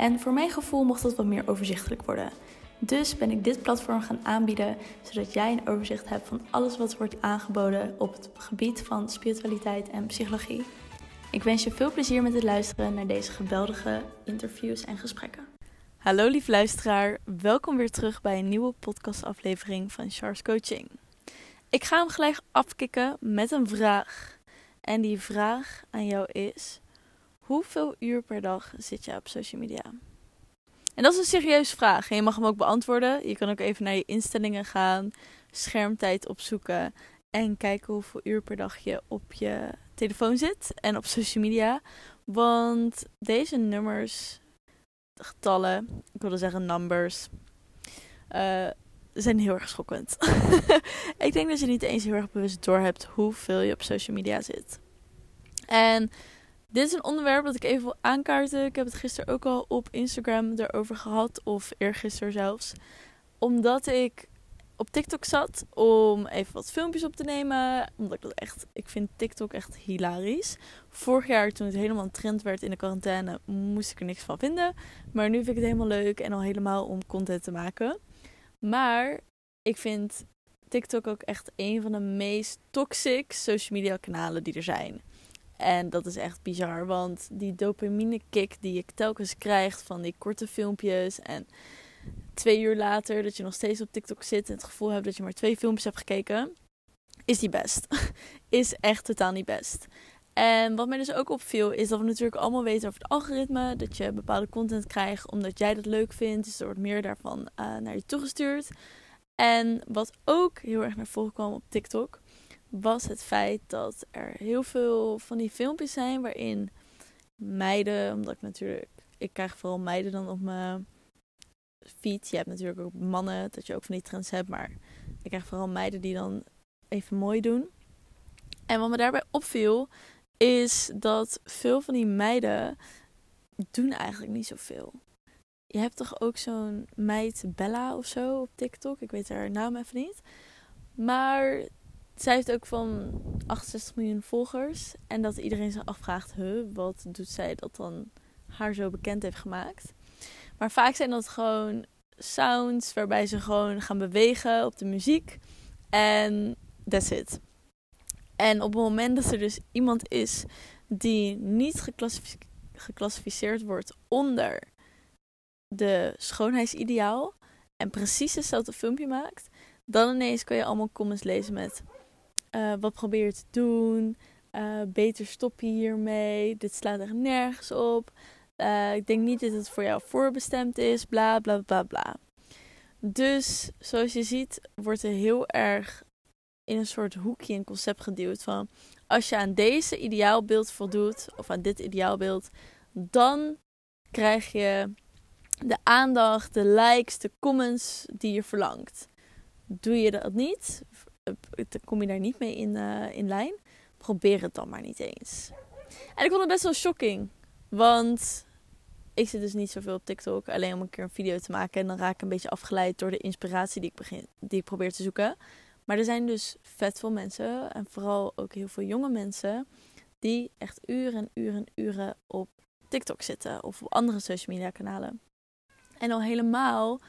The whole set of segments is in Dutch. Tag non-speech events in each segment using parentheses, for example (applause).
En voor mijn gevoel mocht dat wat meer overzichtelijk worden. Dus ben ik dit platform gaan aanbieden, zodat jij een overzicht hebt van alles wat wordt aangeboden op het gebied van spiritualiteit en psychologie. Ik wens je veel plezier met het luisteren naar deze geweldige interviews en gesprekken. Hallo lief luisteraar, welkom weer terug bij een nieuwe podcastaflevering van Charles Coaching. Ik ga hem gelijk afkicken met een vraag. En die vraag aan jou is: hoeveel uur per dag zit je op social media? En dat is een serieuze vraag. En je mag hem ook beantwoorden. Je kan ook even naar je instellingen gaan, schermtijd opzoeken en kijken hoeveel uur per dag je op je telefoon zit en op social media. Want deze nummers, getallen, ik wilde zeggen numbers, uh, zijn heel erg schokkend. (laughs) ik denk dat je niet eens heel erg bewust door hebt hoeveel je op social media zit. En dit is een onderwerp dat ik even wil aankaarten. Ik heb het gisteren ook al op Instagram erover gehad, of eergisteren zelfs. Omdat ik op TikTok zat om even wat filmpjes op te nemen. Omdat ik dat echt, ik vind TikTok echt hilarisch. Vorig jaar toen het helemaal een trend werd in de quarantaine, moest ik er niks van vinden. Maar nu vind ik het helemaal leuk en al helemaal om content te maken. Maar ik vind TikTok ook echt een van de meest toxic social media kanalen die er zijn. En dat is echt bizar, want die dopamine kick die je telkens krijgt van die korte filmpjes en twee uur later dat je nog steeds op TikTok zit en het gevoel hebt dat je maar twee filmpjes hebt gekeken, is die best. (laughs) is echt totaal niet best. En wat mij dus ook opviel, is dat we natuurlijk allemaal weten over het algoritme. Dat je bepaalde content krijgt omdat jij dat leuk vindt. Dus er wordt meer daarvan uh, naar je toegestuurd. En wat ook heel erg naar voren kwam op TikTok, was het feit dat er heel veel van die filmpjes zijn waarin meiden, omdat ik natuurlijk, ik krijg vooral meiden dan op mijn feed. Je hebt natuurlijk ook mannen, dat je ook van die trends hebt, maar ik krijg vooral meiden die dan even mooi doen. En wat me daarbij opviel, is dat veel van die meiden doen eigenlijk niet zoveel. Je hebt toch ook zo'n meid Bella of zo op TikTok. Ik weet haar naam even niet. Maar zij heeft ook van 68 miljoen volgers. En dat iedereen zich afvraagt, huh, wat doet zij dat dan haar zo bekend heeft gemaakt. Maar vaak zijn dat gewoon sounds waarbij ze gewoon gaan bewegen op de muziek. En that's it. En op het moment dat er dus iemand is die niet geclassificeerd wordt onder de schoonheidsideaal en precies hetzelfde filmpje maakt, dan ineens kun je allemaal comments lezen met uh, wat probeer je te doen, uh, beter stop je hiermee, dit slaat er nergens op, uh, ik denk niet dat het voor jou voorbestemd is, bla bla bla bla. Dus zoals je ziet wordt er heel erg in een soort hoekje een concept geduwd van als je aan deze ideaalbeeld voldoet of aan dit ideaalbeeld, dan krijg je de aandacht, de likes, de comments die je verlangt. Doe je dat niet, kom je daar niet mee in, uh, in lijn, probeer het dan maar niet eens. En ik vond het best wel shocking, want ik zit dus niet zoveel op TikTok, alleen om een keer een video te maken en dan raak ik een beetje afgeleid door de inspiratie die ik, begin, die ik probeer te zoeken. Maar er zijn dus vet veel mensen, en vooral ook heel veel jonge mensen, die echt uren en uren en uren op TikTok zitten of op andere social media kanalen. En al helemaal,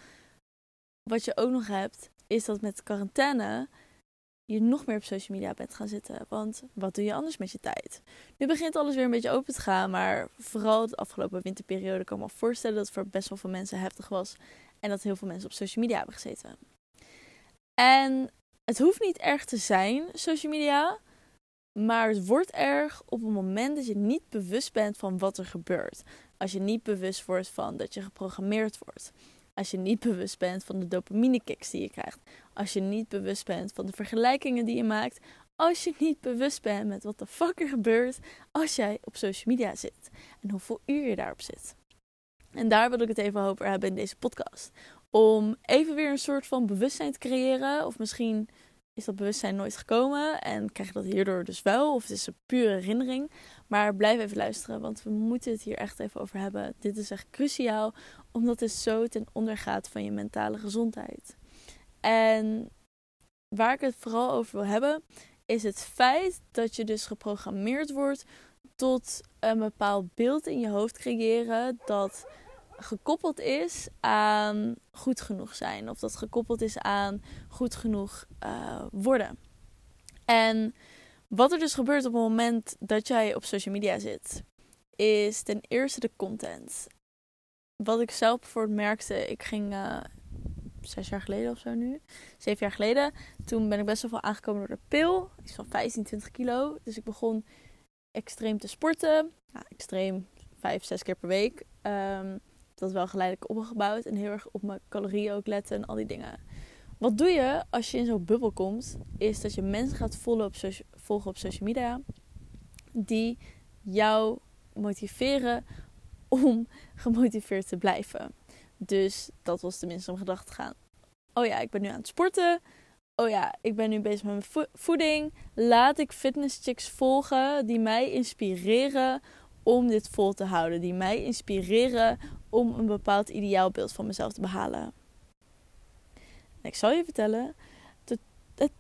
wat je ook nog hebt, is dat met quarantaine je nog meer op social media bent gaan zitten. Want wat doe je anders met je tijd? Nu begint alles weer een beetje open te gaan, maar vooral de afgelopen winterperiode kan ik me voorstellen dat het voor best wel veel mensen heftig was. En dat heel veel mensen op social media hebben gezeten. En het hoeft niet erg te zijn, social media. Maar het wordt erg op het moment dat je niet bewust bent van wat er gebeurt. Als je niet bewust wordt van dat je geprogrammeerd wordt. Als je niet bewust bent van de dopamine kicks die je krijgt. Als je niet bewust bent van de vergelijkingen die je maakt. Als je niet bewust bent met wat de fuck er gebeurt als jij op social media zit. En hoeveel uur je daarop zit. En daar wil ik het even over hebben in deze podcast. Om even weer een soort van bewustzijn te creëren. Of misschien is dat bewustzijn nooit gekomen en krijg je dat hierdoor dus wel. Of het is een pure herinnering. Maar blijf even luisteren, want we moeten het hier echt even over hebben. Dit is echt cruciaal, omdat het zo ten onder gaat van je mentale gezondheid. En waar ik het vooral over wil hebben, is het feit dat je dus geprogrammeerd wordt tot een bepaald beeld in je hoofd creëren dat gekoppeld is aan goed genoeg zijn. Of dat gekoppeld is aan goed genoeg uh, worden. En wat er dus gebeurt op het moment dat jij op social media zit, is ten eerste de content. Wat ik zelf bijvoorbeeld merkte, ik ging uh, zes jaar geleden of zo nu, zeven jaar geleden, toen ben ik best wel veel aangekomen door de pil. Iets van 15, 20 kilo. Dus ik begon extreem te sporten. Ja, extreem, vijf, zes keer per week. Um, dat wel geleidelijk opgebouwd en heel erg op mijn calorieën ook letten en al die dingen. Wat doe je als je in zo'n bubbel komt, is dat je mensen gaat volgen op, volgen op social media die jou motiveren om (laughs) gemotiveerd te blijven. Dus dat was tenminste om gedacht te gaan. Oh ja, ik ben nu aan het sporten. Oh ja, ik ben nu bezig met mijn voeding. Laat ik fitnesschicks volgen die mij inspireren om dit vol te houden. Die mij inspireren om een bepaald ideaalbeeld van mezelf te behalen. En ik zal je vertellen, het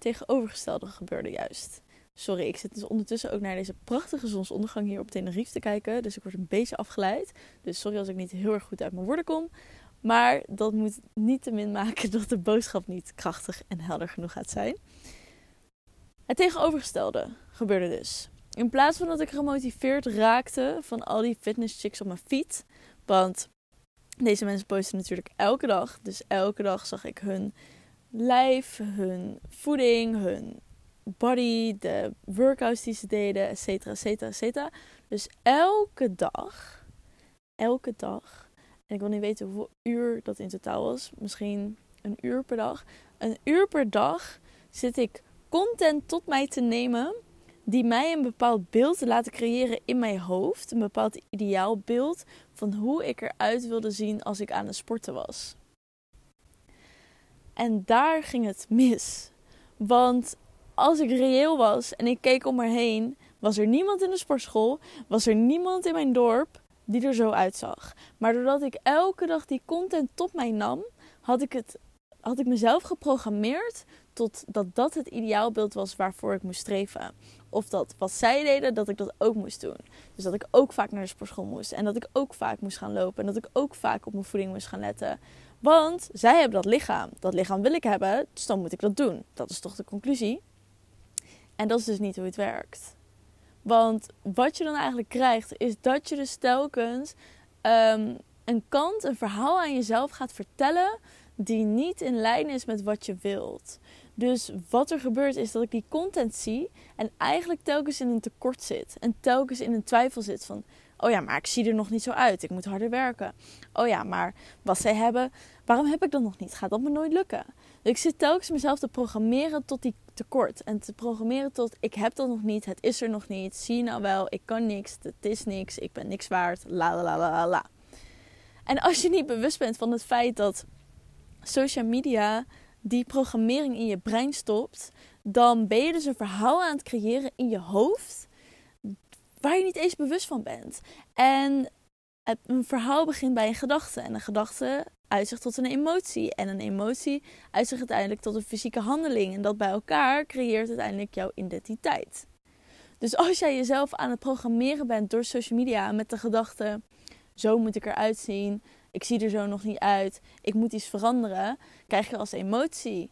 tegenovergestelde gebeurde juist. Sorry, ik zit dus ondertussen ook naar deze prachtige zonsondergang hier op Tenerife te kijken. Dus ik word een beetje afgeleid. Dus sorry als ik niet heel erg goed uit mijn woorden kom. Maar dat moet niet te min maken dat de boodschap niet krachtig en helder genoeg gaat zijn. Het tegenovergestelde gebeurde dus. In plaats van dat ik gemotiveerd raakte van al die fitness chicks op mijn feed. Want deze mensen posten natuurlijk elke dag. Dus elke dag zag ik hun lijf, hun voeding, hun body, de workouts die ze deden, et cetera, et cetera, et cetera. Dus elke dag, elke dag, en ik wil niet weten hoeveel uur dat in totaal was, misschien een uur per dag. Een uur per dag zit ik content tot mij te nemen die mij een bepaald beeld laten creëren in mijn hoofd. Een bepaald ideaalbeeld van hoe ik eruit wilde zien als ik aan het sporten was. En daar ging het mis. Want als ik reëel was en ik keek om me heen, was er niemand in de sportschool, was er niemand in mijn dorp die er zo uitzag. Maar doordat ik elke dag die content tot mij nam, had ik, het, had ik mezelf geprogrammeerd tot dat dat het ideaalbeeld was waarvoor ik moest streven. Of dat wat zij deden, dat ik dat ook moest doen. Dus dat ik ook vaak naar de sportschool moest. En dat ik ook vaak moest gaan lopen. En dat ik ook vaak op mijn voeding moest gaan letten. Want zij hebben dat lichaam. Dat lichaam wil ik hebben, dus dan moet ik dat doen. Dat is toch de conclusie. En dat is dus niet hoe het werkt. Want wat je dan eigenlijk krijgt, is dat je dus telkens um, een kant, een verhaal aan jezelf gaat vertellen die niet in lijn is met wat je wilt. Dus wat er gebeurt is dat ik die content zie en eigenlijk telkens in een tekort zit. En telkens in een twijfel zit van, oh ja, maar ik zie er nog niet zo uit. Ik moet harder werken. Oh ja, maar wat zij hebben, waarom heb ik dat nog niet? Gaat dat me nooit lukken? Dus ik zit telkens mezelf te programmeren tot die tekort. En te programmeren tot, ik heb dat nog niet, het is er nog niet. Zie je nou wel, ik kan niks, het is niks, ik ben niks waard, la la la la la. En als je niet bewust bent van het feit dat social media die programmering in je brein stopt, dan ben je dus een verhaal aan het creëren in je hoofd waar je niet eens bewust van bent. En een verhaal begint bij een gedachte en een gedachte uitzicht tot een emotie en een emotie uitzicht uiteindelijk tot een fysieke handeling en dat bij elkaar creëert uiteindelijk jouw identiteit. Dus als jij jezelf aan het programmeren bent door social media met de gedachte: zo moet ik eruit zien, ik zie er zo nog niet uit, ik moet iets veranderen, krijg je als emotie.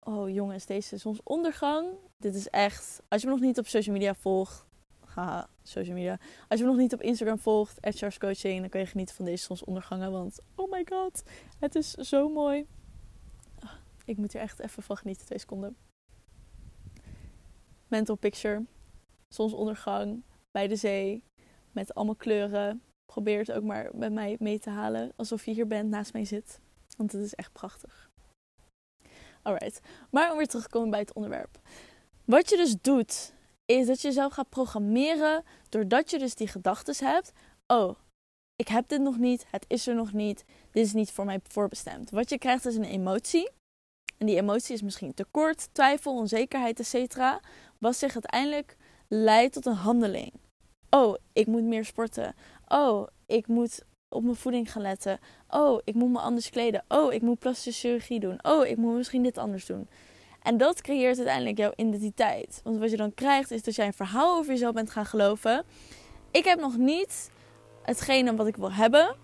Oh jongens, deze zonsondergang. Dit is echt. Als je me nog niet op social media volgt. Haha, social media. Als je me nog niet op Instagram volgt, Charles Coaching, dan kun je genieten van deze zonsondergangen. Want oh my god, het is zo mooi. Ah, ik moet er echt even van genieten, twee seconden. Mental picture. Zonsondergang bij de zee. Met allemaal kleuren. Probeer het ook maar met mij mee te halen. Alsof je hier bent, naast mij zit. Want het is echt prachtig. Alright. Maar om weer terug te komen bij het onderwerp. Wat je dus doet, is dat je jezelf gaat programmeren doordat je dus die gedachten hebt. Oh, ik heb dit nog niet, het is er nog niet, dit is niet voor mij voorbestemd. Wat je krijgt is een emotie. En die emotie is misschien tekort, twijfel, onzekerheid, etc. Wat zich uiteindelijk leidt tot een handeling. Oh, ik moet meer sporten. Oh, ik moet op mijn voeding gaan letten. Oh, ik moet me anders kleden. Oh, ik moet plastische chirurgie doen. Oh, ik moet misschien dit anders doen. En dat creëert uiteindelijk jouw identiteit. Want wat je dan krijgt is dat jij een verhaal over jezelf bent gaan geloven. Ik heb nog niet hetgene wat ik wil hebben.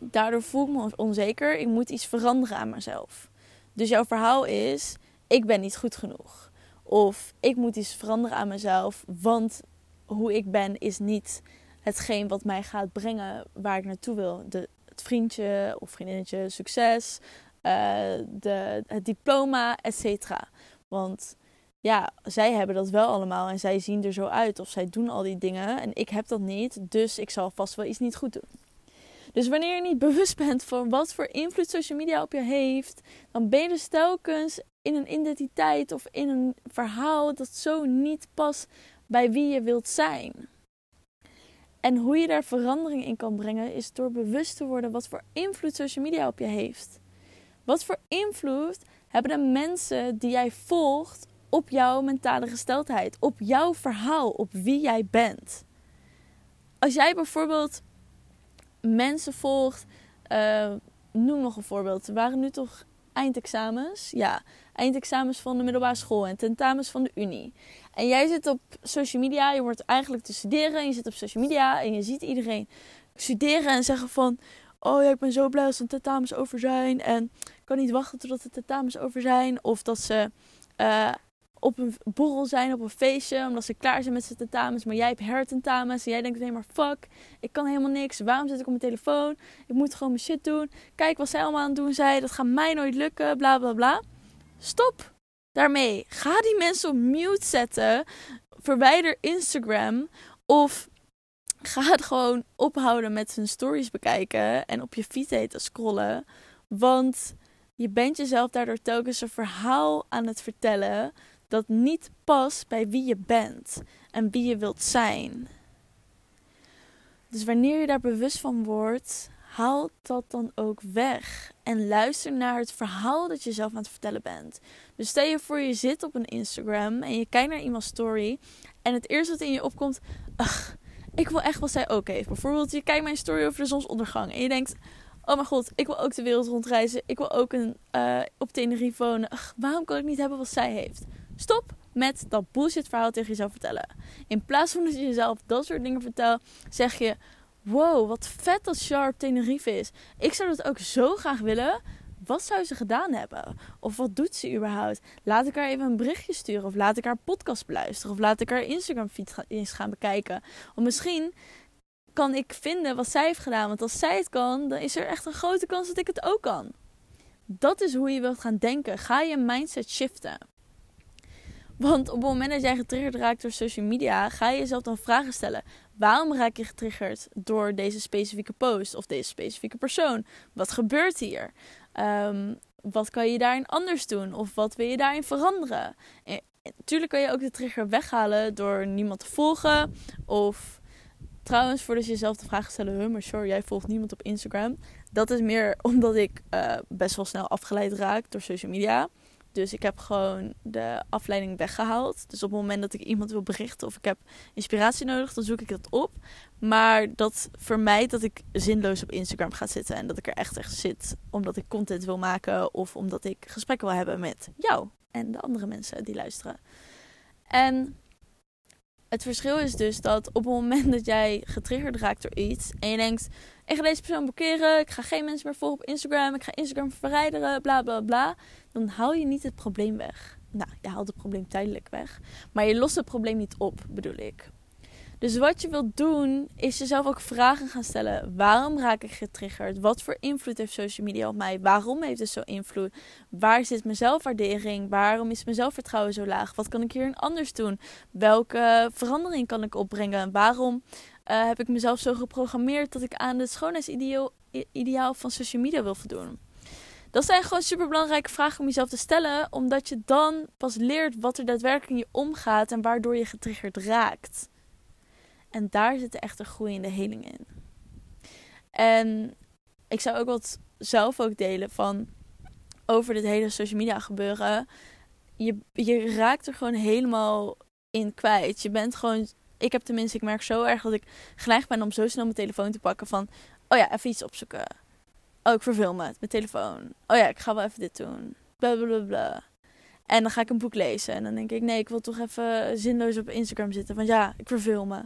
Daardoor voel ik me onzeker. Ik moet iets veranderen aan mezelf. Dus jouw verhaal is: ik ben niet goed genoeg. Of ik moet iets veranderen aan mezelf, want hoe ik ben is niet hetgeen wat mij gaat brengen waar ik naartoe wil. De, het vriendje of vriendinnetje, succes, uh, de, het diploma, etc. Want ja, zij hebben dat wel allemaal en zij zien er zo uit of zij doen al die dingen en ik heb dat niet, dus ik zal vast wel iets niet goed doen. Dus wanneer je niet bewust bent van wat voor invloed social media op je heeft, dan ben je dus telkens in een identiteit of in een verhaal dat zo niet past bij wie je wilt zijn. En hoe je daar verandering in kan brengen is door bewust te worden wat voor invloed social media op je heeft. Wat voor invloed hebben de mensen die jij volgt op jouw mentale gesteldheid, op jouw verhaal, op wie jij bent? Als jij bijvoorbeeld mensen volgt, uh, noem nog een voorbeeld. Er waren nu toch eindexamens? Ja, eindexamens van de middelbare school en tentamens van de unie. En jij zit op social media, je wordt eigenlijk te studeren en je zit op social media en je ziet iedereen studeren en zeggen van... Oh ja, ik ben zo blij als de tentamens over zijn en ik kan niet wachten totdat de tentamens over zijn. Of dat ze uh, op een borrel zijn, op een feestje, omdat ze klaar zijn met zijn tentamens. Maar jij hebt hertentamens en jij denkt alleen maar fuck, ik kan helemaal niks. Waarom zit ik op mijn telefoon? Ik moet gewoon mijn shit doen. Kijk wat zij allemaal aan het doen zijn. Dat gaat mij nooit lukken, bla bla bla. Stop daarmee. Ga die mensen op mute zetten. Verwijder Instagram of ga het gewoon ophouden met hun stories bekijken en op je feed te scrollen. Want je bent jezelf daardoor telkens een verhaal aan het vertellen dat niet past bij wie je bent en wie je wilt zijn. Dus wanneer je daar bewust van wordt, haal dat dan ook weg. En luister naar het verhaal dat je zelf aan het vertellen bent. Dus stel je voor je zit op een Instagram en je kijkt naar iemands story. En het eerste wat in je opkomt, ach, ik wil echt wat zij ook heeft. Bijvoorbeeld, je kijkt mijn story over de zonsondergang. En je denkt, oh mijn god, ik wil ook de wereld rondreizen. Ik wil ook een, uh, op Tenerife wonen. Ach, waarom kan ik niet hebben wat zij heeft? Stop met dat bullshit verhaal tegen jezelf vertellen. In plaats van dat je jezelf dat soort dingen vertelt, zeg je: Wow, wat vet dat Sharp Tenerife is. Ik zou dat ook zo graag willen. Wat zou ze gedaan hebben? Of wat doet ze überhaupt? Laat ik haar even een berichtje sturen. Of laat ik haar podcast beluisteren. Of laat ik haar Instagram feed eens gaan bekijken. Of misschien kan ik vinden wat zij heeft gedaan. Want als zij het kan, dan is er echt een grote kans dat ik het ook kan. Dat is hoe je wilt gaan denken. Ga je mindset shiften. Want op het moment dat jij getriggerd raakt door social media, ga je jezelf dan vragen stellen. Waarom raak je getriggerd door deze specifieke post of deze specifieke persoon? Wat gebeurt hier? Ehm, wat kan je daarin anders doen? Of wat wil je daarin veranderen? En, natuurlijk kan je ook de trigger weghalen door niemand te volgen. Of trouwens, voordat je jezelf de vraag huh, maar sure, jij volgt niemand op Instagram. Dat is meer (laughs) omdat ik uh, best wel snel afgeleid raak door social media. Dus ik heb gewoon de afleiding weggehaald. Dus op het moment dat ik iemand wil berichten of ik heb inspiratie nodig, dan zoek ik dat op. Maar dat vermijdt dat ik zinloos op Instagram ga zitten. En dat ik er echt echt zit omdat ik content wil maken of omdat ik gesprekken wil hebben met jou en de andere mensen die luisteren. En het verschil is dus dat op het moment dat jij getriggerd raakt door iets en je denkt: ik ga deze persoon blokkeren, ik ga geen mensen meer volgen op Instagram, ik ga Instagram verwijderen, bla bla bla, dan haal je niet het probleem weg. Nou, je haalt het probleem tijdelijk weg, maar je lost het probleem niet op, bedoel ik. Dus wat je wilt doen, is jezelf ook vragen gaan stellen. Waarom raak ik getriggerd? Wat voor invloed heeft social media op mij? Waarom heeft het zo invloed? Waar zit mijn zelfwaardering? Waarom is mijn zelfvertrouwen zo laag? Wat kan ik hierin anders doen? Welke verandering kan ik opbrengen? Waarom uh, heb ik mezelf zo geprogrammeerd dat ik aan het schoonheidsideaal van social media wil voldoen? Dat zijn gewoon super belangrijke vragen om jezelf te stellen, omdat je dan pas leert wat er daadwerkelijk in je omgaat en waardoor je getriggerd raakt. En daar zit de echte groei in de heling in. En ik zou ook wat zelf ook delen van over dit hele social media gebeuren. Je, je raakt er gewoon helemaal in kwijt. Je bent gewoon. Ik heb tenminste, ik merk zo erg dat ik geneigd ben om zo snel mijn telefoon te pakken van. Oh ja, even iets opzoeken. Oh, ik verveel me mijn telefoon. Oh ja, ik ga wel even dit doen. Blablabla. En dan ga ik een boek lezen. En dan denk ik, nee, ik wil toch even zinloos op Instagram zitten. Want ja, ik verveel me.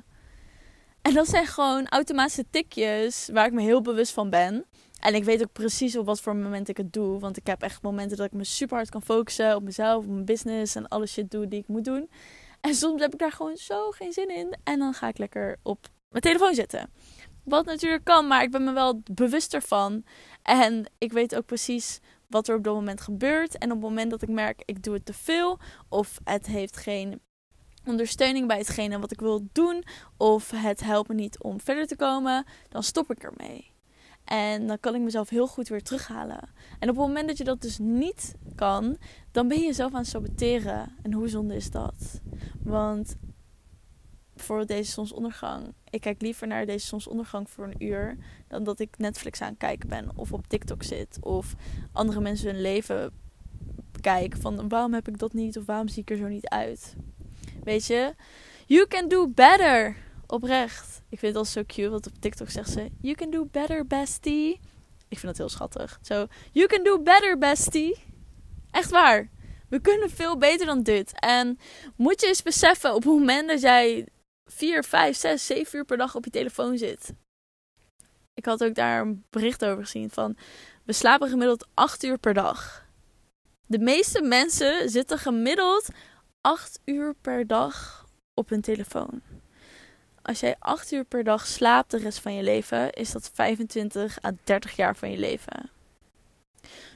En dat zijn gewoon automatische tikjes waar ik me heel bewust van ben. En ik weet ook precies op wat voor moment ik het doe. Want ik heb echt momenten dat ik me super hard kan focussen op mezelf, op mijn business en alle shit doe die ik moet doen. En soms heb ik daar gewoon zo geen zin in. En dan ga ik lekker op mijn telefoon zitten. Wat natuurlijk kan, maar ik ben me wel bewust ervan. En ik weet ook precies wat er op dat moment gebeurt. En op het moment dat ik merk, ik doe het te veel. Of het heeft geen ondersteuning bij hetgene wat ik wil doen. Of het helpt me niet om verder te komen. Dan stop ik ermee. En dan kan ik mezelf heel goed weer terughalen. En op het moment dat je dat dus niet kan, dan ben je jezelf aan het saboteren. En hoe zonde is dat? Want voor deze zonsondergang. Ik kijk liever naar deze zonsondergang voor een uur dan dat ik Netflix aan het kijken ben of op TikTok zit of andere mensen hun leven kijk van waarom heb ik dat niet of waarom zie ik er zo niet uit. Weet je, you can do better. Oprecht. Ik vind het al zo cute, want op TikTok zegt ze you can do better, bestie. Ik vind dat heel schattig. Zo, you can do better, bestie. Echt waar. We kunnen veel beter dan dit. En moet je eens beseffen, op het moment dat jij 4, 5, 6, 7 uur per dag op je telefoon zit. Ik had ook daar een bericht over gezien van we slapen gemiddeld 8 uur per dag. De meeste mensen zitten gemiddeld 8 uur per dag op hun telefoon. Als jij 8 uur per dag slaapt de rest van je leven, is dat 25 à 30 jaar van je leven.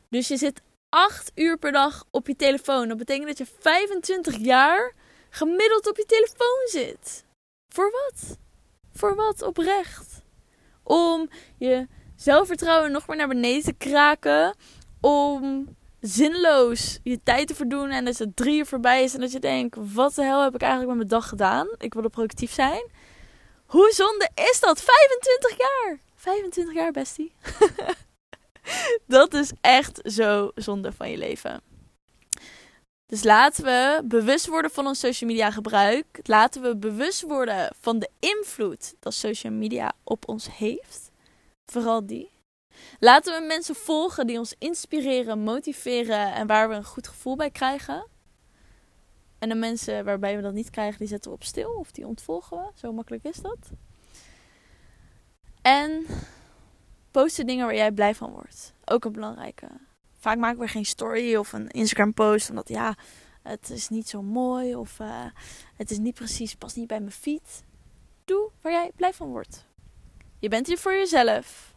Dus je zit 8 uur per dag op je telefoon. Dat betekent dat je 25 jaar gemiddeld op je telefoon zit. Voor wat? Voor wat oprecht? Om je zelfvertrouwen nog meer naar beneden te kraken. Om zinloos je tijd te verdoen en dat het drie uur voorbij is en dat je denkt: wat de hel heb ik eigenlijk met mijn dag gedaan? Ik wilde productief zijn. Hoe zonde is dat? 25 jaar! 25 jaar, bestie. (laughs) dat is echt zo zonde van je leven. Dus laten we bewust worden van ons social media gebruik. Laten we bewust worden van de invloed dat social media op ons heeft. Vooral die. Laten we mensen volgen die ons inspireren, motiveren en waar we een goed gevoel bij krijgen. En de mensen waarbij we dat niet krijgen, die zetten we op stil of die ontvolgen we. Zo makkelijk is dat. En posten dingen waar jij blij van wordt. Ook een belangrijke vaak maken we geen story of een Instagram post. Omdat ja, het is niet zo mooi. Of uh, het is niet precies, past niet bij mijn feed. Doe waar jij blij van wordt. Je bent hier voor jezelf.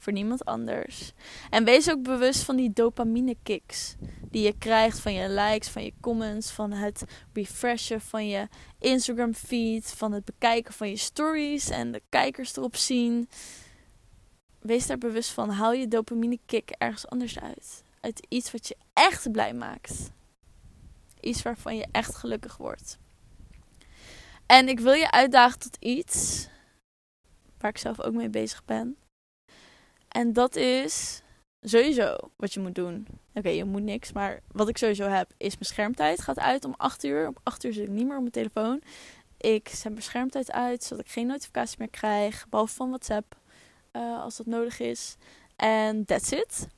Voor niemand anders. En wees ook bewust van die dopamine kicks. Die je krijgt van je likes, van je comments, van het refreshen van je Instagram feed, van het bekijken van je stories en de kijkers erop zien wees daar bewust van. Haal je dopamine kick ergens anders uit. Uit iets wat je echt blij maakt. Iets waarvan je echt gelukkig wordt. En ik wil je uitdagen tot iets waar ik zelf ook mee bezig ben. En dat is sowieso wat je moet doen. Oké, je moet niks, maar wat ik sowieso heb is mijn schermtijd gaat uit om 8 uur. Om 8 uur zit ik niet meer op mijn telefoon. Ik zet mijn schermtijd uit zodat ik geen notificaties meer krijg, behalve van WhatsApp. Eh, als dat nodig is. En that's it.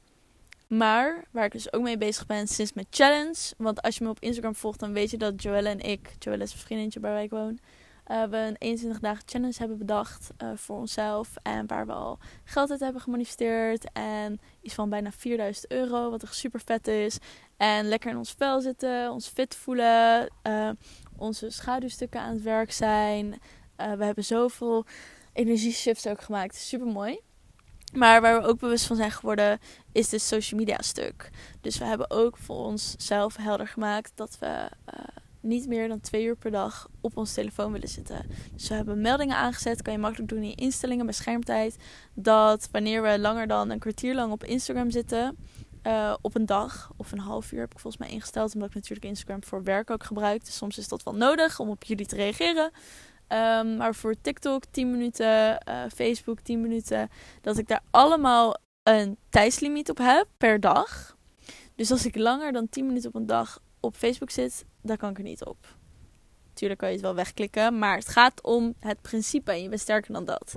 Maar waar ik dus ook mee bezig ben sinds mijn challenge. Want als je me op Instagram volgt, dan weet je dat Joelle en ik, Joelle is een vriendinnetje waar ik woon, uh, we een 21 dagen challenge hebben bedacht uh, voor onszelf. En waar we al geld uit hebben gemanifesteerd. En iets van bijna 4000 euro, wat echt super vet is. En lekker in ons vel zitten, ons fit voelen, onze schaduwstukken aan het werk zijn. we hebben zoveel energieshifts ook gemaakt. Super mooi. Maar waar we ook bewust van zijn geworden, is dit social media stuk. Dus we hebben ook voor onszelf helder gemaakt dat we uh, niet meer dan twee uur per dag op ons telefoon willen zitten. Dus we hebben meldingen aangezet. Kan je makkelijk doen in instellingen bij schermtijd. Dat wanneer we langer dan een kwartier lang op Instagram zitten. Uh, op een dag of een half uur heb ik volgens mij ingesteld. Omdat ik natuurlijk Instagram voor werk ook gebruik. Dus soms is dat wel nodig om op jullie te reageren. Um, maar voor TikTok 10 minuten, uh, Facebook 10 minuten. Dat ik daar allemaal een tijdslimiet op heb per dag. Dus als ik langer dan 10 minuten op een dag op Facebook zit, dan kan ik er niet op. Tuurlijk kan je het wel wegklikken, maar het gaat om het principe en je bent sterker dan dat.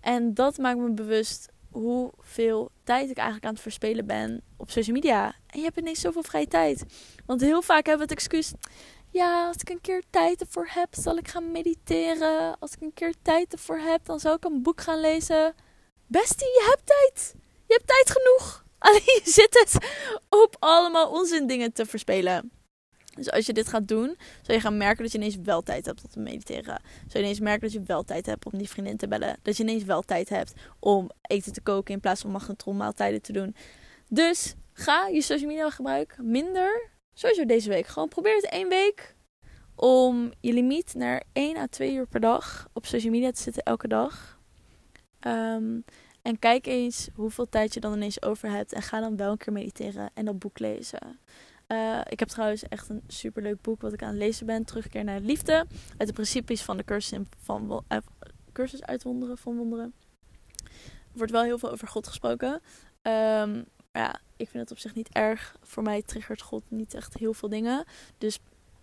En dat maakt me bewust hoeveel tijd ik eigenlijk aan het verspelen ben op social media. En je hebt ineens zoveel vrije tijd. Want heel vaak hebben we het excuus. Ja, als ik een keer tijd ervoor heb, zal ik gaan mediteren. Als ik een keer tijd ervoor heb, dan zal ik een boek gaan lezen. Bestie, je hebt tijd. Je hebt tijd genoeg. (laughs) Alleen je zit het op allemaal onzin dingen te verspelen. Dus als je dit gaat doen, zal je gaan merken dat je ineens wel tijd hebt om te mediteren. Zul je ineens merken dat je wel tijd hebt om die vriendin te bellen. Dat je ineens wel tijd hebt om eten te koken in plaats van magnetronmaaltijden te doen. Dus ga je social media gebruik minder. Sowieso deze week. Gewoon probeer het één week om je limiet naar 1 à 2 uur per dag op social media te zitten elke dag. Um, en kijk eens hoeveel tijd je dan ineens over hebt. En ga dan wel een keer mediteren en dat boek lezen. Uh, ik heb trouwens echt een superleuk boek wat ik aan het lezen ben. Terugkeer naar liefde. Uit de principes van de cursus, van, uh, cursus uitwonderen van wonderen. Er wordt wel heel veel over God gesproken. Um, ja, ik vind het op zich niet erg. Voor mij triggert God niet echt heel veel dingen. Dus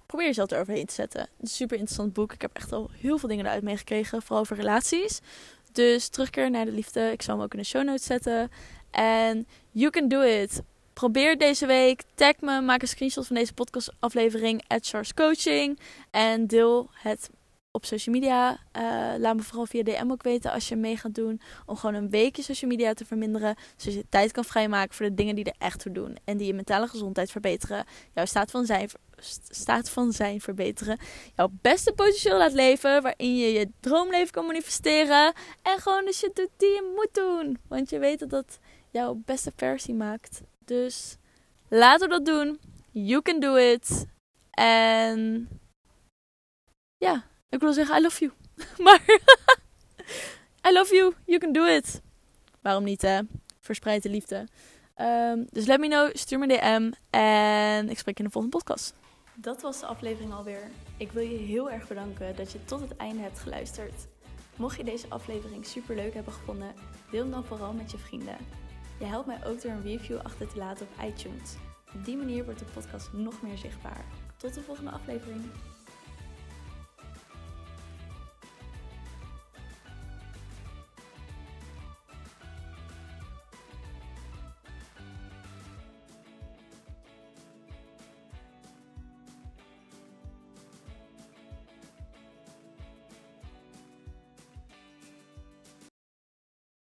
probeer jezelf eroverheen te zetten. Een super interessant boek. Ik heb echt al heel veel dingen eruit meegekregen. Vooral over relaties. Dus terugkeer naar de liefde. Ik zal hem ook in de show notes zetten. En you can do it. Probeer deze week. Tag me. Maak een screenshot van deze podcastaflevering. At Coaching. En deel het op social media. Uh, laat me vooral via DM ook weten als je mee gaat doen. Om gewoon een weekje social media te verminderen. Zodat je tijd kan vrijmaken voor de dingen die er echt toe doen. En die je mentale gezondheid verbeteren. Jouw staat van zijn, staat van zijn verbeteren. Jouw beste potentieel laat leven. Waarin je je droomleven kan manifesteren. En gewoon de shit doet die je moet doen. Want je weet dat dat jouw beste versie maakt. Dus laten we dat doen. You can do it. En ja, ik wil zeggen I love you. (laughs) maar (laughs) I love you. You can do it. Waarom niet hè? Verspreid de liefde. Um, dus let me know. Stuur me DM. En ik spreek in de volgende podcast. Dat was de aflevering alweer. Ik wil je heel erg bedanken dat je tot het einde hebt geluisterd. Mocht je deze aflevering super leuk hebben gevonden, deel hem dan vooral met je vrienden. Je helpt mij ook door een review achter te laten op iTunes. Op die manier wordt de podcast nog meer zichtbaar. Tot de volgende aflevering.